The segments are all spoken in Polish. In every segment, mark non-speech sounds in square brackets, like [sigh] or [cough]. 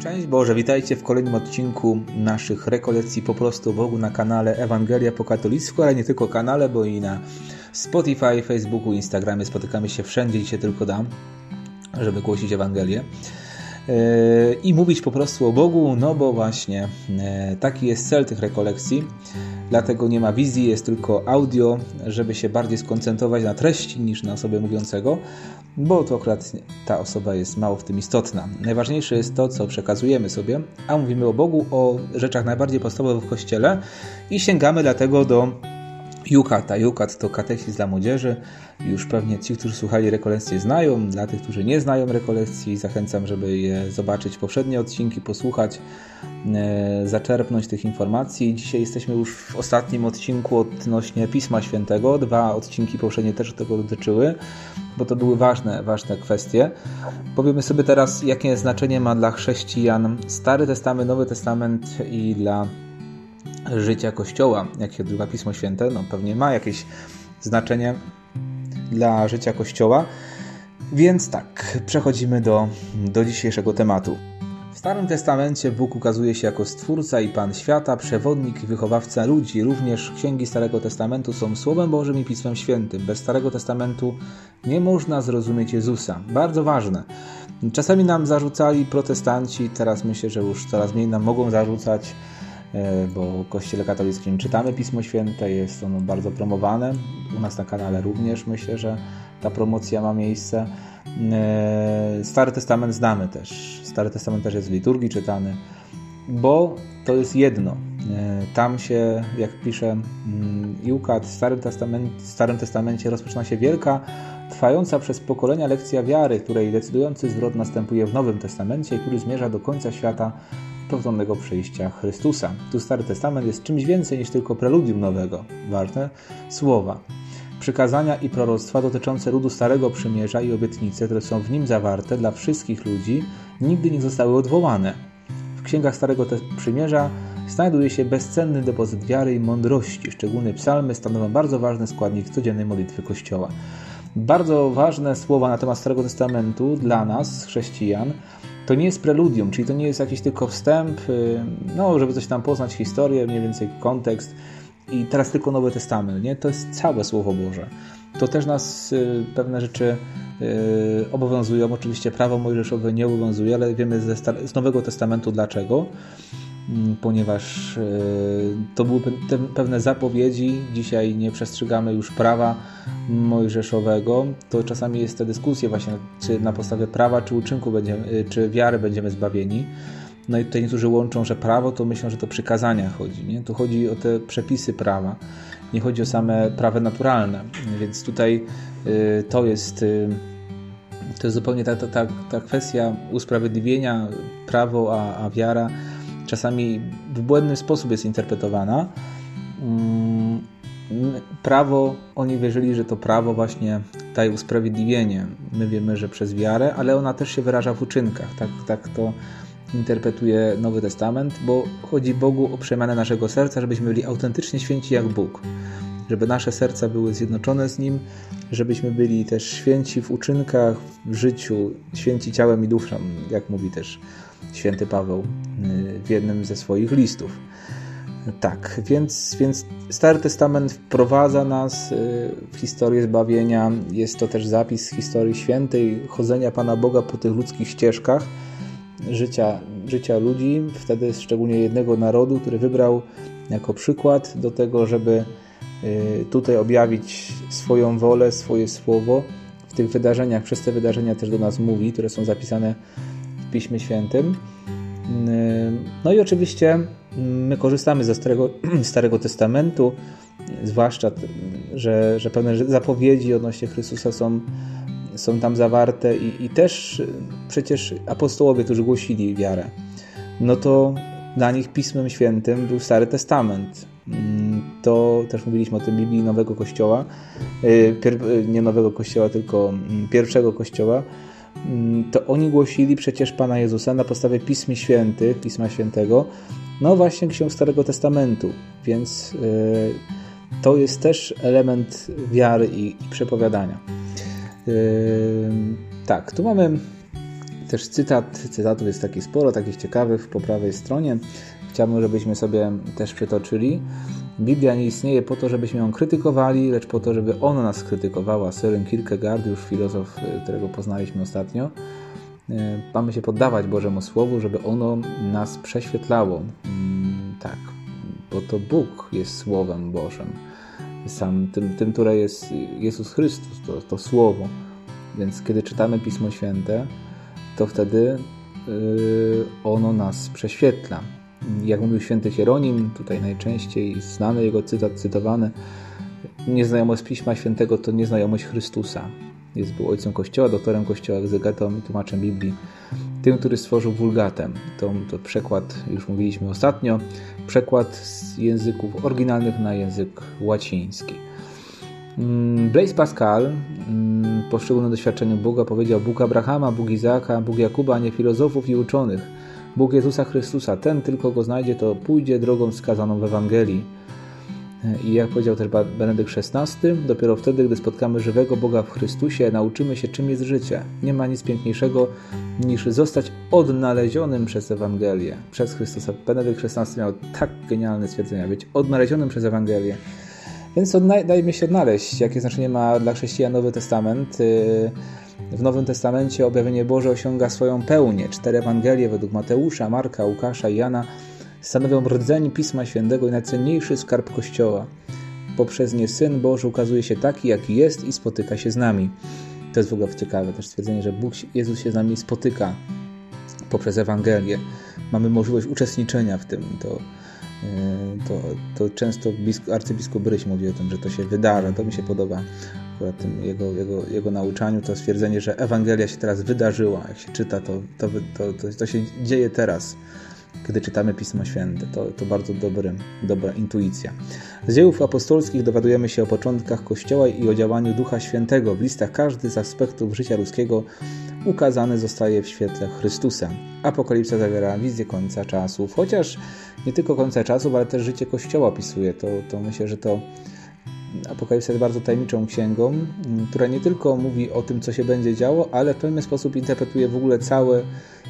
Szczęść Boże, witajcie w kolejnym odcinku naszych rekolekcji po prostu Bogu na kanale Ewangelia po katolicku, ale nie tylko kanale, bo i na Spotify, Facebooku, Instagramie spotykamy się wszędzie, gdzie się tylko dam, żeby głosić Ewangelię i mówić po prostu o Bogu, no bo właśnie yy, taki jest cel tych rekolekcji. Dlatego nie ma wizji, jest tylko audio, żeby się bardziej skoncentrować na treści niż na osobę mówiącego, bo to akurat ta osoba jest mało w tym istotna. Najważniejsze jest to, co przekazujemy sobie, a mówimy o Bogu, o rzeczach najbardziej podstawowych w Kościele i sięgamy dlatego do Jukata. Jukat to katechizm dla młodzieży. Już pewnie ci, którzy słuchali rekolekcji znają. Dla tych, którzy nie znają rekolekcji, zachęcam, żeby je zobaczyć poprzednie odcinki, posłuchać, e, zaczerpnąć tych informacji. Dzisiaj jesteśmy już w ostatnim odcinku odnośnie Pisma Świętego. Dwa odcinki poprzednie też tego dotyczyły, bo to były ważne, ważne kwestie. Powiemy sobie teraz, jakie znaczenie ma dla chrześcijan Stary Testament, Nowy Testament i dla życia Kościoła, jak się Pismo Święte, no pewnie ma jakieś znaczenie dla życia Kościoła. Więc tak, przechodzimy do, do dzisiejszego tematu. W Starym Testamencie Bóg ukazuje się jako Stwórca i Pan Świata, przewodnik i wychowawca ludzi. Również księgi Starego Testamentu są Słowem Bożym i Pismem Świętym. Bez Starego Testamentu nie można zrozumieć Jezusa. Bardzo ważne. Czasami nam zarzucali protestanci, teraz myślę, że już coraz mniej nam mogą zarzucać bo w Kościele katolickim czytamy Pismo Święte, jest ono bardzo promowane. U nas na kanale również myślę, że ta promocja ma miejsce. E, Stary Testament znamy też. Stary Testament też jest w liturgii czytany, bo to jest jedno. E, tam się, jak pisze Jukat, w Starym, Testament, w Starym Testamencie rozpoczyna się wielka, trwająca przez pokolenia lekcja wiary, której decydujący zwrot następuje w Nowym Testamencie który zmierza do końca świata powtórnego przyjścia Chrystusa. Tu Stary Testament jest czymś więcej niż tylko preludium nowego. Warte słowa. Przykazania i proroctwa dotyczące ludu Starego Przymierza i obietnice, które są w nim zawarte dla wszystkich ludzi, nigdy nie zostały odwołane. W księgach Starego Przymierza znajduje się bezcenny depozyt wiary i mądrości. Szczególnie psalmy stanowią bardzo ważny składnik codziennej modlitwy Kościoła. Bardzo ważne słowa na temat Starego Testamentu dla nas, chrześcijan, to nie jest preludium, czyli to nie jest jakiś tylko wstęp, y, no, żeby coś tam poznać historię, mniej więcej kontekst i teraz tylko Nowy Testament, nie? To jest całe Słowo Boże. To też nas y, pewne rzeczy y, obowiązują. Oczywiście prawo mojżeszowe nie obowiązuje, ale wiemy z Nowego Testamentu dlaczego. Mm, ponieważ e, to były pewne zapowiedzi. Dzisiaj nie przestrzegamy już prawa mojżeszowego. To czasami jest ta dyskusja właśnie, czy na podstawie prawa, czy uczynku będziemy, czy wiary będziemy zbawieni. No i tutaj niektórzy łączą, że prawo to myślą, że to przykazania chodzi. Nie? Tu chodzi o te przepisy prawa. Nie chodzi o same prawa naturalne. Więc tutaj e, to jest to jest zupełnie ta, ta, ta kwestia usprawiedliwienia, prawo a, a wiara czasami w błędny sposób jest interpretowana. Mm, prawo, oni wierzyli, że to prawo właśnie daje usprawiedliwienie. My wiemy, że przez wiarę, ale ona też się wyraża w uczynkach. Tak, tak to interpretuje Nowy Testament, bo chodzi Bogu o przemianę naszego serca, żebyśmy byli autentycznie święci jak Bóg. Żeby nasze serca były zjednoczone z Nim, żebyśmy byli też święci w uczynkach, w życiu, święci ciałem i duszą, jak mówi też święty Paweł y, w jednym ze swoich listów. Tak, więc, więc Stary Testament wprowadza nas y, w historię zbawienia. Jest to też zapis historii świętej, chodzenia Pana Boga po tych ludzkich ścieżkach życia, życia ludzi, wtedy szczególnie jednego narodu, który wybrał jako przykład do tego, żeby y, tutaj objawić swoją wolę, swoje słowo w tych wydarzeniach. Przez te wydarzenia też do nas mówi, które są zapisane Piśmie Świętym. No i oczywiście my korzystamy ze Starego, [clears throat] Starego Testamentu, zwłaszcza, że, że pewne zapowiedzi odnośnie Chrystusa są, są tam zawarte i, i też przecież apostołowie, którzy głosili wiarę, no to dla nich Pismem Świętym był Stary Testament. To też mówiliśmy o tym Biblii Nowego Kościoła, y, nie Nowego Kościoła, tylko pierwszego Kościoła, Mm, to oni głosili przecież Pana Jezusa na podstawie Pism Świętych, Pisma Świętego, no właśnie Ksiąg Starego Testamentu, więc y, to jest też element wiary i przepowiadania. Y, tak, tu mamy też cytat. Cytatów jest taki sporo, takich ciekawych po prawej stronie. Chciałbym, żebyśmy sobie też przytoczyli. Biblia nie istnieje po to, żebyśmy ją krytykowali, lecz po to, żeby ona nas krytykowała. Søren Kierkegaard, już filozof, którego poznaliśmy ostatnio. Mamy się poddawać Bożemu Słowu, żeby ono nas prześwietlało. Mm, tak, bo to Bóg jest Słowem Bożym. Sam tym, tym które jest Jezus Chrystus, to, to Słowo. Więc kiedy czytamy Pismo Święte, to wtedy yy, ono nas prześwietla. Jak mówił święty Hieronim, tutaj najczęściej znany jego cytat, cytowany, nieznajomość Pisma Świętego to nieznajomość Chrystusa. Jest był ojcem Kościoła, doktorem Kościoła, egzegetą i tłumaczem Biblii. Tym, który stworzył Wulgatę. To, to przekład, już mówiliśmy ostatnio, przekład z języków oryginalnych na język łaciński. Mm, Blaise Pascal mm, po szczególnym doświadczeniu Boga powiedział Bóg Abrahama, Bóg Izaaka, Bóg Jakuba, nie filozofów i uczonych. Bóg Jezusa Chrystusa, ten tylko go znajdzie, to pójdzie drogą wskazaną w Ewangelii. I jak powiedział też Benedykt XVI, dopiero wtedy, gdy spotkamy żywego Boga w Chrystusie, nauczymy się, czym jest życie. Nie ma nic piękniejszego niż zostać odnalezionym przez Ewangelię, przez Chrystusa. Benedykt XVI miał tak genialne stwierdzenia, być odnalezionym przez Ewangelię. Więc dajmy się odnaleźć, jakie znaczenie ma dla chrześcijan Nowy Testament. Y, w Nowym Testamencie objawienie Boże osiąga swoją pełnię. Cztery Ewangelie według Mateusza, Marka, Łukasza i Jana stanowią rdzeń Pisma Świętego i najcenniejszy skarb Kościoła. Poprzez nie Syn Boży ukazuje się taki, jaki jest i spotyka się z nami. To jest w ogóle ciekawe też stwierdzenie, że Bóg, Jezus się z nami spotyka poprzez Ewangelię. Mamy możliwość uczestniczenia w tym. To, e, to, to często arcybiskup Bryś mówi o tym, że to się wydarza. To mi się podoba akurat tym jego, jego, jego nauczaniu, to stwierdzenie, że Ewangelia się teraz wydarzyła. Jak się czyta, to, to, to, to, to się dzieje teraz gdy czytamy Pismo Święte. To, to bardzo dobry, dobra intuicja. Z dziejów apostolskich dowiadujemy się o początkach Kościoła i o działaniu Ducha Świętego. W listach każdy z aspektów życia ludzkiego ukazany zostaje w świetle Chrystusa. Apokalipsa zawiera wizję końca czasów, chociaż nie tylko końca czasów, ale też życie Kościoła opisuje. To, to myślę, że to Apokalipsa jest bardzo tajemniczą księgą, która nie tylko mówi o tym, co się będzie działo, ale w pewien sposób interpretuje w ogóle całe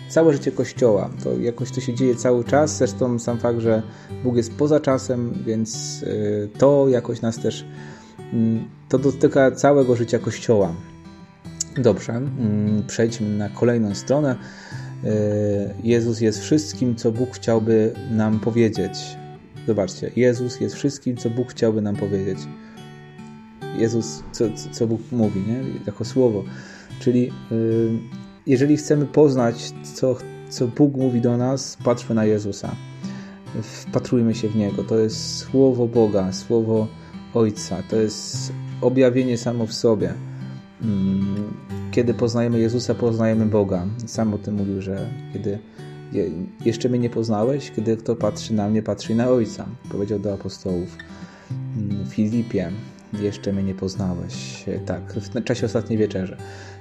całe życie Kościoła. To jakoś to się dzieje cały czas, zresztą sam fakt, że Bóg jest poza czasem, więc y, to jakoś nas też, mm, to dotyka całego życia Kościoła. Dobrze, mm, przejdźmy na kolejną stronę. Y, Jezus jest wszystkim, co Bóg chciałby nam powiedzieć. Zobaczcie, Jezus jest wszystkim, co Bóg chciałby nam powiedzieć. Jezus, co, co Bóg mówi, nie? jako słowo. Czyli y, jeżeli chcemy poznać, co, co Bóg mówi do nas, patrzmy na Jezusa. Wpatrujmy się w Niego. To jest słowo Boga, słowo Ojca. To jest objawienie samo w sobie. Mm, kiedy poznajemy Jezusa, poznajemy Boga. Sam o tym mówił, że kiedy jeszcze mnie nie poznałeś, kiedy kto patrzy na mnie, patrzy na Ojca. Powiedział do apostołów. Mm, Filipie, jeszcze mnie nie poznałeś. Tak, w czasie ostatniej wieczerzy.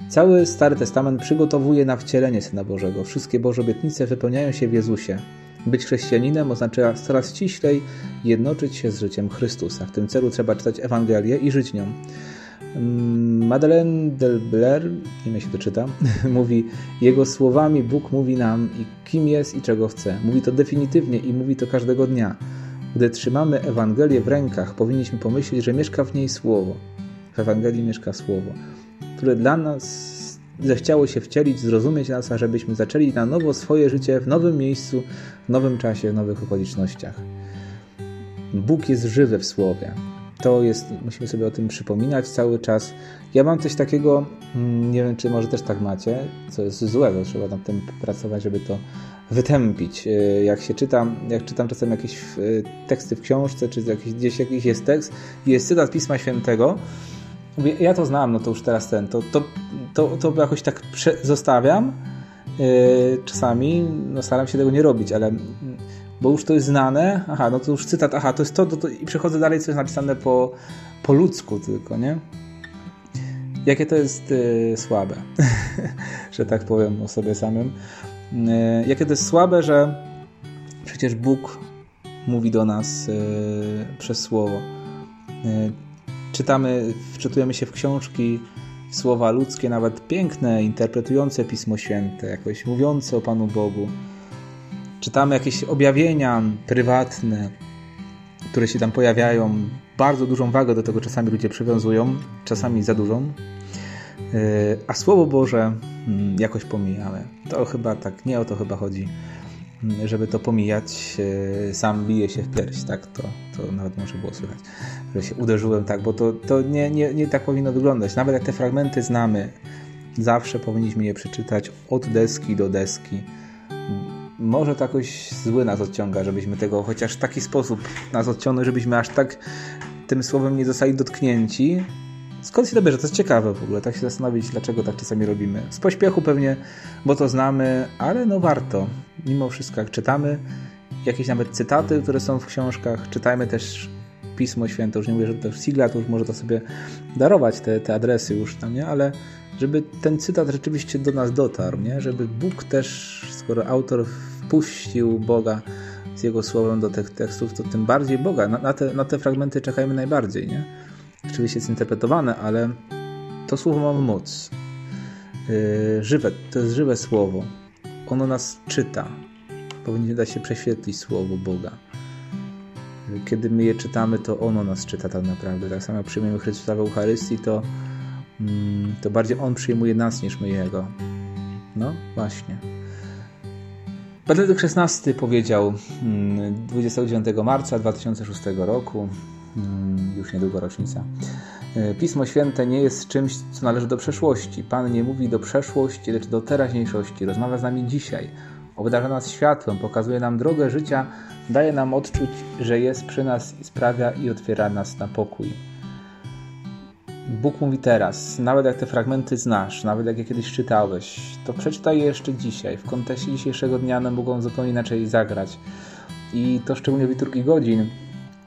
Cały Stary Testament przygotowuje na wcielenie Syna Bożego. Wszystkie Boże obietnice wypełniają się w Jezusie. Być chrześcijaninem oznacza coraz ściślej jednoczyć się z życiem Chrystusa. W tym celu trzeba czytać Ewangelię i żyć nią. Mm, Madeleine Delbler, wiem się to czyta, [laughs] mówi Jego słowami Bóg mówi nam i kim jest i czego chce. Mówi to definitywnie i mówi to każdego dnia. Gdy trzymamy Ewangelię w rękach, powinniśmy pomyśleć, że mieszka w niej Słowo. W Ewangelii mieszka Słowo, które dla nas zechciało się wcielić, zrozumieć nas, ażebyśmy zaczęli na nowo swoje życie w nowym miejscu, w nowym czasie, w nowych okolicznościach. Bóg jest żywy w Słowie. To jest, musimy sobie o tym przypominać cały czas. Ja mam coś takiego, mm, nie wiem, czy może też tak macie, co jest złego, trzeba nad tym pracować, żeby to wytępić. E, jak się czytam, jak czytam czasem jakieś e, teksty w książce, czy gdzieś jakiś jest tekst jest cytat Pisma Świętego, ja to znam, no to już teraz ten, to, to, to, to jakoś tak zostawiam. E, czasami no, staram się tego nie robić, ale bo już to jest znane, aha, no to już cytat, aha, to jest to, to, to i przechodzę dalej, co jest napisane po, po ludzku tylko, nie? Jakie to jest y, słabe, [laughs] że tak powiem o sobie samym. Y, jakie to jest słabe, że przecież Bóg mówi do nas y, przez słowo. Czytamy, wczytujemy się w książki, słowa ludzkie, nawet piękne, interpretujące Pismo Święte, jakoś mówiące o Panu Bogu. Czytamy jakieś objawienia prywatne, które się tam pojawiają. Bardzo dużą wagę do tego czasami ludzie przywiązują, czasami za dużą. Yy, a Słowo Boże mm, jakoś pomijamy. To chyba tak, nie o to chyba chodzi żeby to pomijać, e, sam bije się w pierś, tak? To, to nawet może było słychać, że się uderzyłem tak, bo to, to nie, nie, nie tak powinno wyglądać. Nawet jak te fragmenty znamy, zawsze powinniśmy je przeczytać od deski do deski. Może to jakoś zły nas odciąga, żebyśmy tego chociaż w taki sposób nas odciągnąć, żebyśmy aż tak tym słowem nie zostali dotknięci, Skąd się to bierze? To jest ciekawe w ogóle, tak się zastanowić, dlaczego tak czasami robimy. Z pośpiechu pewnie, bo to znamy, ale no warto. Mimo wszystko, jak czytamy jakieś nawet cytaty, które są w książkach, czytajmy też Pismo Święte, już nie mówię, że to Sigla, to już może to sobie darować, te, te adresy już tam, nie? Ale żeby ten cytat rzeczywiście do nas dotarł, nie? Żeby Bóg też, skoro autor wpuścił Boga z Jego słowem do tych tekstów, to tym bardziej Boga. Na, na, te, na te fragmenty czekajmy najbardziej, nie? oczywiście jest interpretowane, ale to słowo ma moc. Yy, żywe, to jest żywe słowo. Ono nas czyta. Powinniśmy dać się prześwietlić słowo Boga. Kiedy my je czytamy, to ono nas czyta tak naprawdę. Tak samo jak przyjmujemy Chrystusa w Eucharystii, to, mm, to bardziej On przyjmuje nas niż my Jego. No właśnie. Benedykt XVI powiedział 29 mm, marca 2006 roku Mm, już niedługo rocznica. E, Pismo Święte nie jest czymś, co należy do przeszłości. Pan nie mówi do przeszłości, lecz do teraźniejszości. Rozmawia z nami dzisiaj. Obdarza nas światłem, pokazuje nam drogę życia, daje nam odczuć, że jest przy nas i sprawia i otwiera nas na pokój. Bóg mówi teraz, nawet jak te fragmenty znasz, nawet jak je kiedyś czytałeś, to przeczytaj je jeszcze dzisiaj. W kontekście dzisiejszego dnia one mogą zupełnie inaczej zagrać. I to szczególnie w liturgii godzin,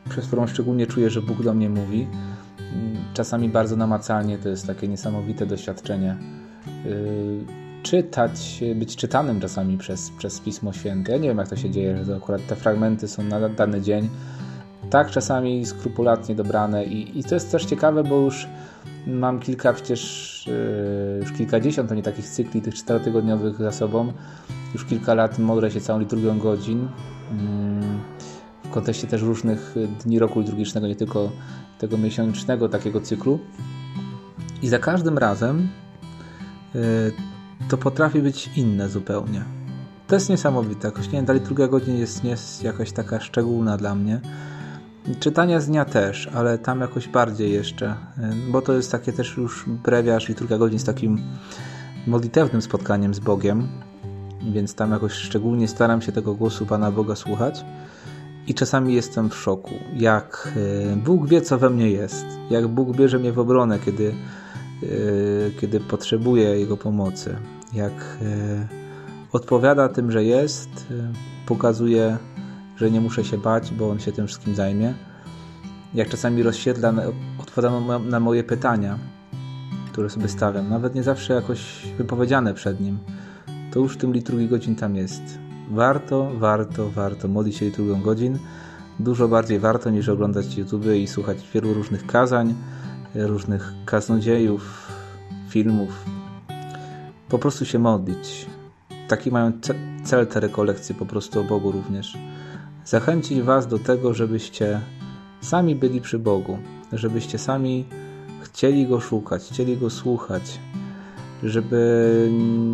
przez którą szczególnie czuję, że Bóg do mnie mówi. Czasami bardzo namacalnie to jest takie niesamowite doświadczenie. Y, czytać, być czytanym czasami przez, przez Pismo Święte. Ja nie wiem, jak to się dzieje, że to akurat te fragmenty są na dany dzień tak czasami skrupulatnie dobrane i, i to jest też ciekawe, bo już mam kilka przecież yy, już kilkadziesiąt, to nie takich cykli tych czterotygodniowych za sobą. Już kilka lat modlę się całą liturgią godzin. Yy w kontekście też różnych dni roku liturgicznego, nie tylko tego miesięcznego takiego cyklu. I za każdym razem y, to potrafi być inne zupełnie. To jest niesamowite. Jakoś nie wiem, ta liturgia godzin jest, jest jakoś taka szczególna dla mnie. Czytania z dnia też, ale tam jakoś bardziej jeszcze, y, bo to jest takie też już brewiarz, liturgia godzin z takim modlitewnym spotkaniem z Bogiem, więc tam jakoś szczególnie staram się tego głosu Pana Boga słuchać. I czasami jestem w szoku, jak e, Bóg wie, co we mnie jest, jak Bóg bierze mnie w obronę, kiedy, e, kiedy potrzebuję Jego pomocy, jak odpowiada tym, że jest, pokazuje, że nie muszę się bać, bo On się tym wszystkim zajmie, jak czasami rozświetla, odpowiada na moje pytania, które sobie stawiam, nawet nie zawsze jakoś wypowiedziane przed Nim, to już w tym liturgii godzin tam jest Warto, warto, warto modlić się drugą godzin. Dużo bardziej warto niż oglądać YouTube i słuchać wielu różnych kazań, różnych kaznodziejów, filmów. Po prostu się modlić. Taki mają cel te rekolekcje po prostu o Bogu również. Zachęcić Was do tego, żebyście sami byli przy Bogu, żebyście sami chcieli Go szukać, chcieli Go słuchać, żeby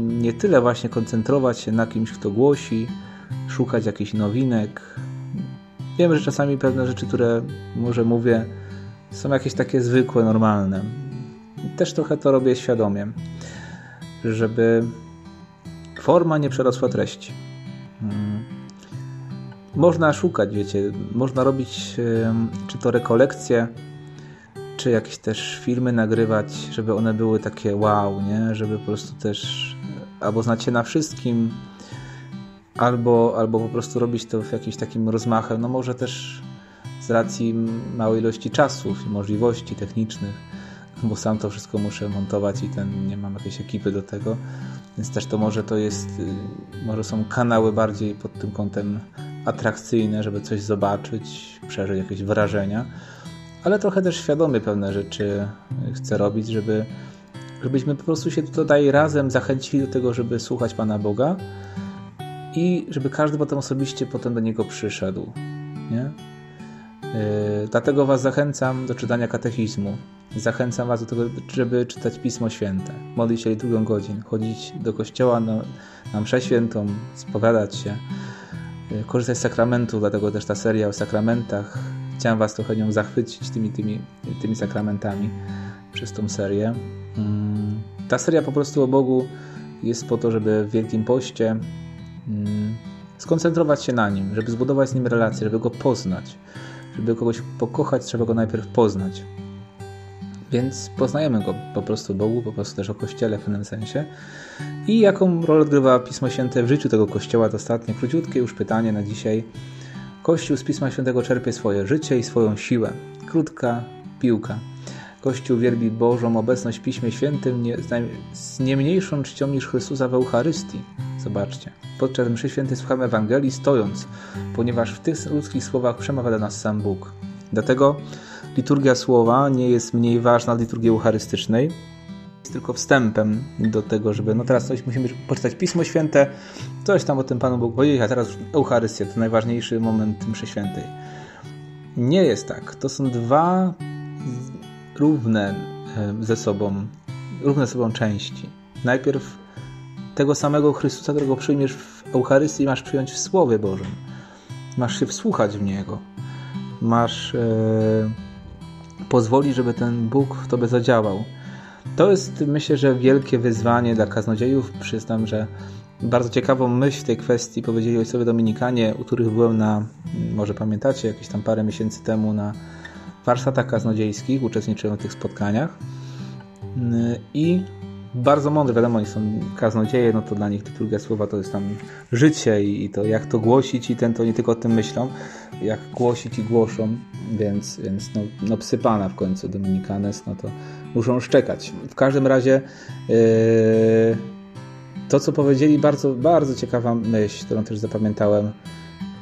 nie tyle właśnie koncentrować się na kimś, kto głosi, szukać jakichś nowinek. Wiem, że czasami pewne rzeczy, które może mówię, są jakieś takie zwykłe, normalne. Też trochę to robię świadomie, żeby forma nie przerosła treści. Można szukać, wiecie, można robić czy to rekolekcje, czy jakieś też filmy nagrywać, żeby one były takie wow, nie? Żeby po prostu też albo znać się na wszystkim, albo, albo po prostu robić to w jakimś takim rozmachem. No może też z racji małej ilości czasów i możliwości technicznych, bo sam to wszystko muszę montować i ten nie mam jakiejś ekipy do tego, więc też to może to jest, y, może są kanały bardziej pod tym kątem atrakcyjne, żeby coś zobaczyć, przeżyć jakieś wrażenia ale trochę też świadomie pewne rzeczy chcę robić, żeby żebyśmy po prostu się tutaj razem zachęcili do tego, żeby słuchać Pana Boga i żeby każdy potem osobiście potem do Niego przyszedł. Nie? Yy, dlatego Was zachęcam do czytania katechizmu. Zachęcam Was do tego, żeby czytać Pismo Święte, modlić się liturgią godzin, chodzić do kościoła na, na mszę świętą, spowiadać się, korzystać z sakramentu, dlatego też ta seria o sakramentach. Chciałem Was trochę nią zachwycić tymi, tymi, tymi sakramentami przez tą serię. Yy, ta seria po prostu o Bogu jest po to, żeby w Wielkim Poście skoncentrować się na Nim, żeby zbudować z Nim relacje, żeby Go poznać żeby kogoś pokochać, trzeba go najpierw poznać. Więc poznajemy go po prostu Bogu, po prostu też o Kościele w pewnym sensie. I jaką rolę odgrywa Pismo Święte w życiu tego Kościoła? To ostatnie, króciutkie już pytanie na dzisiaj. Kościół z Pisma Świętego czerpie swoje życie i swoją siłę. Krótka piłka. Kościół wielbi Bożą obecność w Piśmie Świętym nie, z nie mniejszą czcią niż Chrystusa w Eucharystii. Zobaczcie. Podczas mszy świętej słuchamy Ewangelii stojąc, ponieważ w tych ludzkich słowach przemawia do nas sam Bóg. Dlatego liturgia słowa nie jest mniej ważna od liturgii eucharystycznej, jest tylko wstępem do tego, żeby no teraz coś musimy poczytać Pismo Święte, coś tam o tym Panu Bóg powiedzieć, a teraz Eucharystia to najważniejszy moment mszy świętej. Nie jest tak. To są dwa równe ze sobą, równe ze sobą części. Najpierw tego samego Chrystusa, którego przyjmiesz w Eucharystii, masz przyjąć w Słowie Bożym. Masz się wsłuchać w Niego. Masz e, pozwolić, żeby ten Bóg w Tobie zadziałał. To jest, myślę, że wielkie wyzwanie dla kaznodziejów. Przyznam, że bardzo ciekawą myśl w tej kwestii powiedzieli ojcowie Dominikanie, u których byłem na, może pamiętacie, jakieś tam parę miesięcy temu na warsztatach kaznodziejskich, uczestniczyłem w tych spotkaniach. I bardzo mądre, wiadomo, oni są kaznodzieje, no to dla nich liturgia słowa to jest tam życie i to jak to głosić i ten to nie tylko o tym myślą, jak głosić i głoszą, więc, więc no, no psy Pana w końcu Dominikanes, no to muszą szczekać. W każdym razie yy, to, co powiedzieli, bardzo, bardzo ciekawa myśl, którą też zapamiętałem.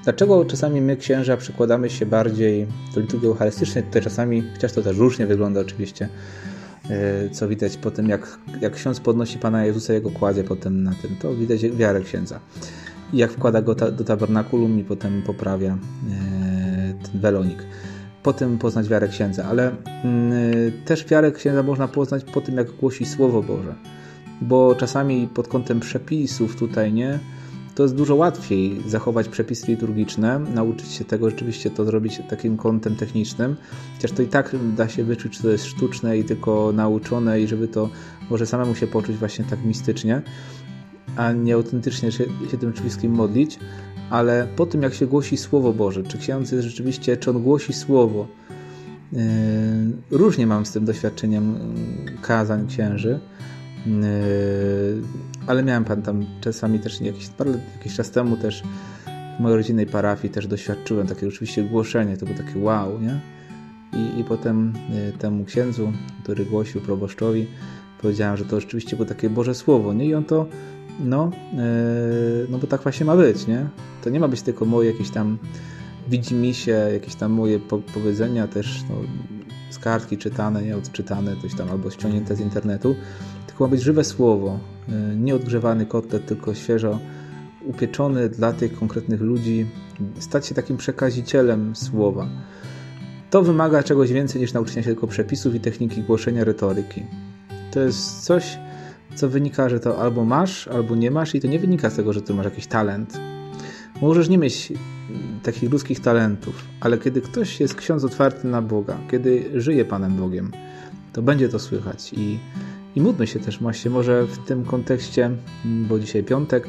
Dlaczego czasami my, księża, przykładamy się bardziej do liturgii eucharystycznej, tutaj czasami, chociaż to też różnie wygląda oczywiście, co widać po tym, jak, jak ksiądz podnosi Pana Jezusa, jego kładzie potem na tym, to widać wiarę księdza. Jak wkłada go ta, do tabernakulum i potem poprawia e, ten welonik. Potem poznać wiarę księdza, ale mm, też wiarę księdza można poznać po tym, jak głosi Słowo Boże. Bo czasami pod kątem przepisów tutaj, nie? To jest dużo łatwiej zachować przepisy liturgiczne, nauczyć się tego, rzeczywiście to zrobić takim kątem technicznym, chociaż to i tak da się wyczuć, czy to jest sztuczne i tylko nauczone i żeby to może samemu się poczuć właśnie tak mistycznie, a nie autentycznie się, się tym wszystkim modlić, ale po tym jak się głosi Słowo Boże, czy ksiądz jest rzeczywiście, czy on głosi Słowo, yy, różnie mam z tym doświadczeniem yy, kazań księży, ale miałem pan tam czasami też jakiś, jakiś czas temu też w mojej rodzinnej parafii też doświadczyłem takiego oczywiście głoszenia, to było takie wow, nie? I, i potem y, temu księdzu, który głosił proboszczowi, powiedziałem, że to rzeczywiście było takie Boże Słowo, nie? I on to, no, yy, no bo tak właśnie ma być, nie? To nie ma być tylko moje jakieś tam widzimisię, jakieś tam moje po powiedzenia też, no, z kartki czytane, nie odczytane, coś tam albo ściągnięte z internetu, ma być żywe słowo, e, nie odgrzewany kotlet, tylko świeżo upieczony dla tych konkretnych ludzi, stać się takim przekazicielem słowa. To wymaga czegoś więcej niż nauczenia się tylko przepisów i techniki głoszenia retoryki. To jest coś, co wynika, że to albo masz, albo nie masz, i to nie wynika z tego, że ty masz jakiś talent. Możesz nie mieć takich ludzkich talentów, ale kiedy ktoś jest ksiądz otwarty na Boga, kiedy żyje Panem Bogiem, to będzie to słychać i i módlmy się też właśnie może w tym kontekście, bo dzisiaj piątek,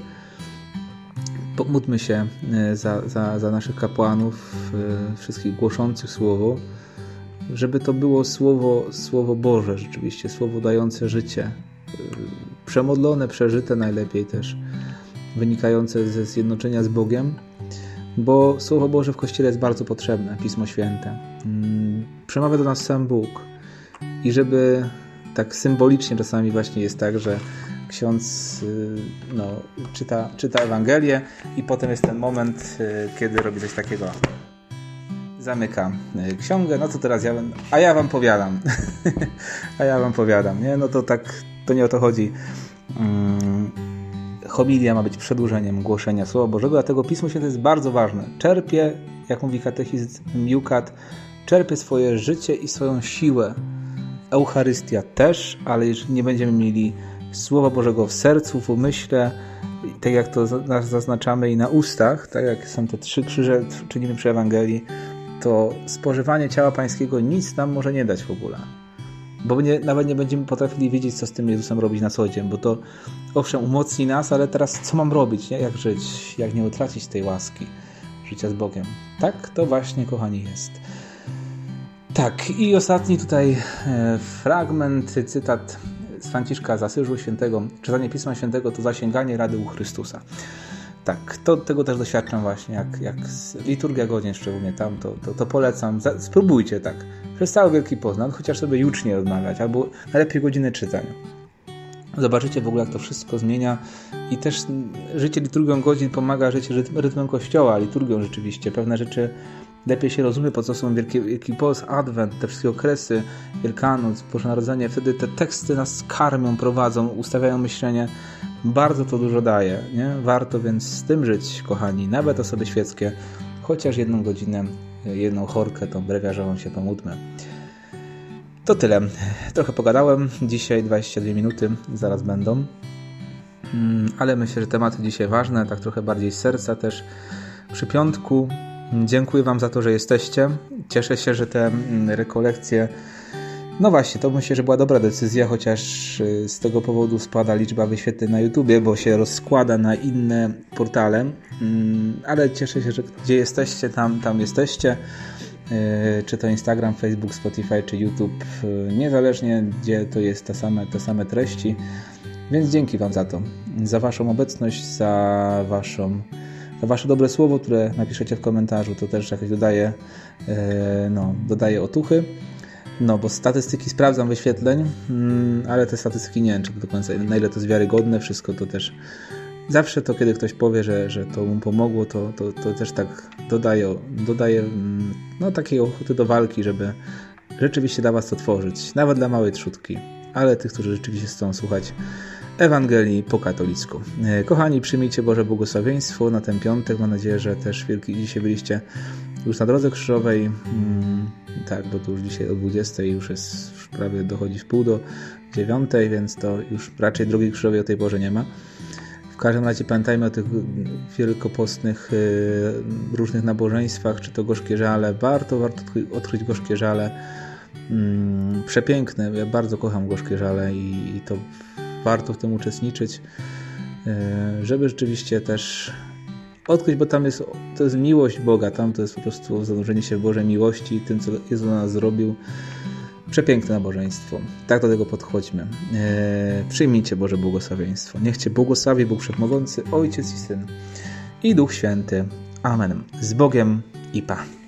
módlmy się e, za, za, za naszych kapłanów, e, wszystkich głoszących Słowo, żeby to było Słowo, Słowo Boże rzeczywiście, Słowo dające życie, e, przemodlone, przeżyte najlepiej też, wynikające ze zjednoczenia z Bogiem, bo Słowo Boże w Kościele jest bardzo potrzebne, Pismo Święte. Mm, przemawia do nas sam Bóg i żeby tak symbolicznie czasami właśnie jest tak, że ksiądz y, no, czyta, czyta Ewangelię i potem jest ten moment, y, kiedy robi coś takiego. Zamyka y, książkę, no to teraz ja, a ja wam powiadam. [laughs] a ja wam powiadam, nie? No to tak to nie o to chodzi. Hmm, homilia ma być przedłużeniem głoszenia Słowa Bożego, dlatego Pismo Święte jest bardzo ważne. Czerpie, jak mówi katechizm Miukat, czerpie swoje życie i swoją siłę. Eucharystia też, ale jeżeli nie będziemy mieli Słowa Bożego w sercu, w umyśle, tak jak to zaznaczamy i na ustach, tak jak są te trzy krzyże, czynimy przy Ewangelii, to spożywanie ciała pańskiego nic nam może nie dać w ogóle. Bo nie, nawet nie będziemy potrafili wiedzieć, co z tym Jezusem robić na co dzień, bo to owszem umocni nas, ale teraz co mam robić, nie? jak żyć, jak nie utracić tej łaski życia z Bogiem. Tak to właśnie, kochani, jest. Tak, i ostatni tutaj e, fragment, cytat z Franciszka z Świętego. Czytanie Pisma Świętego to zasięganie rady u Chrystusa. Tak, to, tego też doświadczam właśnie, jak, jak liturgia godzin szczególnie tam, to, to, to polecam. Spróbujcie tak, przez cały Wielki Poznań, chociaż sobie jucznie odmawiać, albo najlepiej godziny czytania. Zobaczycie w ogóle, jak to wszystko zmienia i też życie liturgią godzin pomaga żyć rytmem Kościoła, liturgią rzeczywiście. Pewne rzeczy lepiej się rozumie, po co są Wielki, Wielki Post, Adwent, te wszystkie okresy, Wielkanoc, Boże Narodzenie. Wtedy te teksty nas karmią, prowadzą, ustawiają myślenie. Bardzo to dużo daje. Nie? Warto więc z tym żyć, kochani, nawet osoby świeckie, chociaż jedną godzinę, jedną chorkę, tą brewiarzową się pomódmy. To tyle. Trochę pogadałem. Dzisiaj 22 minuty, zaraz będą. Mm, ale myślę, że tematy dzisiaj ważne, tak trochę bardziej z serca też. Przy piątku dziękuję Wam za to, że jesteście. Cieszę się, że te mm, rekolekcje. No właśnie, to myślę, że była dobra decyzja, chociaż y, z tego powodu spada liczba wyświetleń na YouTubie, bo się rozkłada na inne portale. Mm, ale cieszę się, że gdzie jesteście, tam, tam jesteście. E, czy to Instagram, Facebook, Spotify, czy YouTube, e, niezależnie gdzie to jest te same, te same treści. Więc dzięki Wam za to, za Waszą obecność, za, waszą, Wasze dobre słowo, które napiszecie w komentarzu, to też jakoś dodaje, e, no, dodaje otuchy. No, bo statystyki sprawdzam wyświetleń, mm, ale te statystyki nie wiem, czy do końca, na ile to jest wiarygodne, wszystko to też zawsze to, kiedy ktoś powie, że, że to mu pomogło, to, to, to też tak dodaje, dodaje mm, no, takiej ochoty do walki, żeby rzeczywiście dla Was to tworzyć. Nawet dla małej trzutki, ale tych, którzy rzeczywiście chcą słuchać Ewangelii po katolicku. E, kochani, przyjmijcie Boże błogosławieństwo na ten piątek. Mam nadzieję, że też wielki dzisiaj byliście już na drodze krzyżowej. Mm, tak, bo to już dzisiaj o 20 już jest prawie dochodzi w pół do 9, więc to już raczej drogi krzyżowej o tej porze nie ma każdym razie pamiętajmy o tych wielkopostnych y, różnych nabożeństwach, czy to gorzkie żale. Warto, warto odkryć gorzkie żale. Mm, przepiękne. Ja bardzo kocham gorzkie żale i to warto w tym uczestniczyć, y, żeby rzeczywiście też odkryć, bo tam jest, to jest miłość Boga, tam to jest po prostu zanurzenie się w Bożej miłości, tym, co Jezus dla nas zrobił. Przepiękne nabożeństwo. Tak do tego podchodźmy. Eee, przyjmijcie Boże błogosławieństwo. Niech Cię błogosławi Bóg Wszechmogący, Ojciec i Syn i Duch Święty. Amen. Z Bogiem i Pa.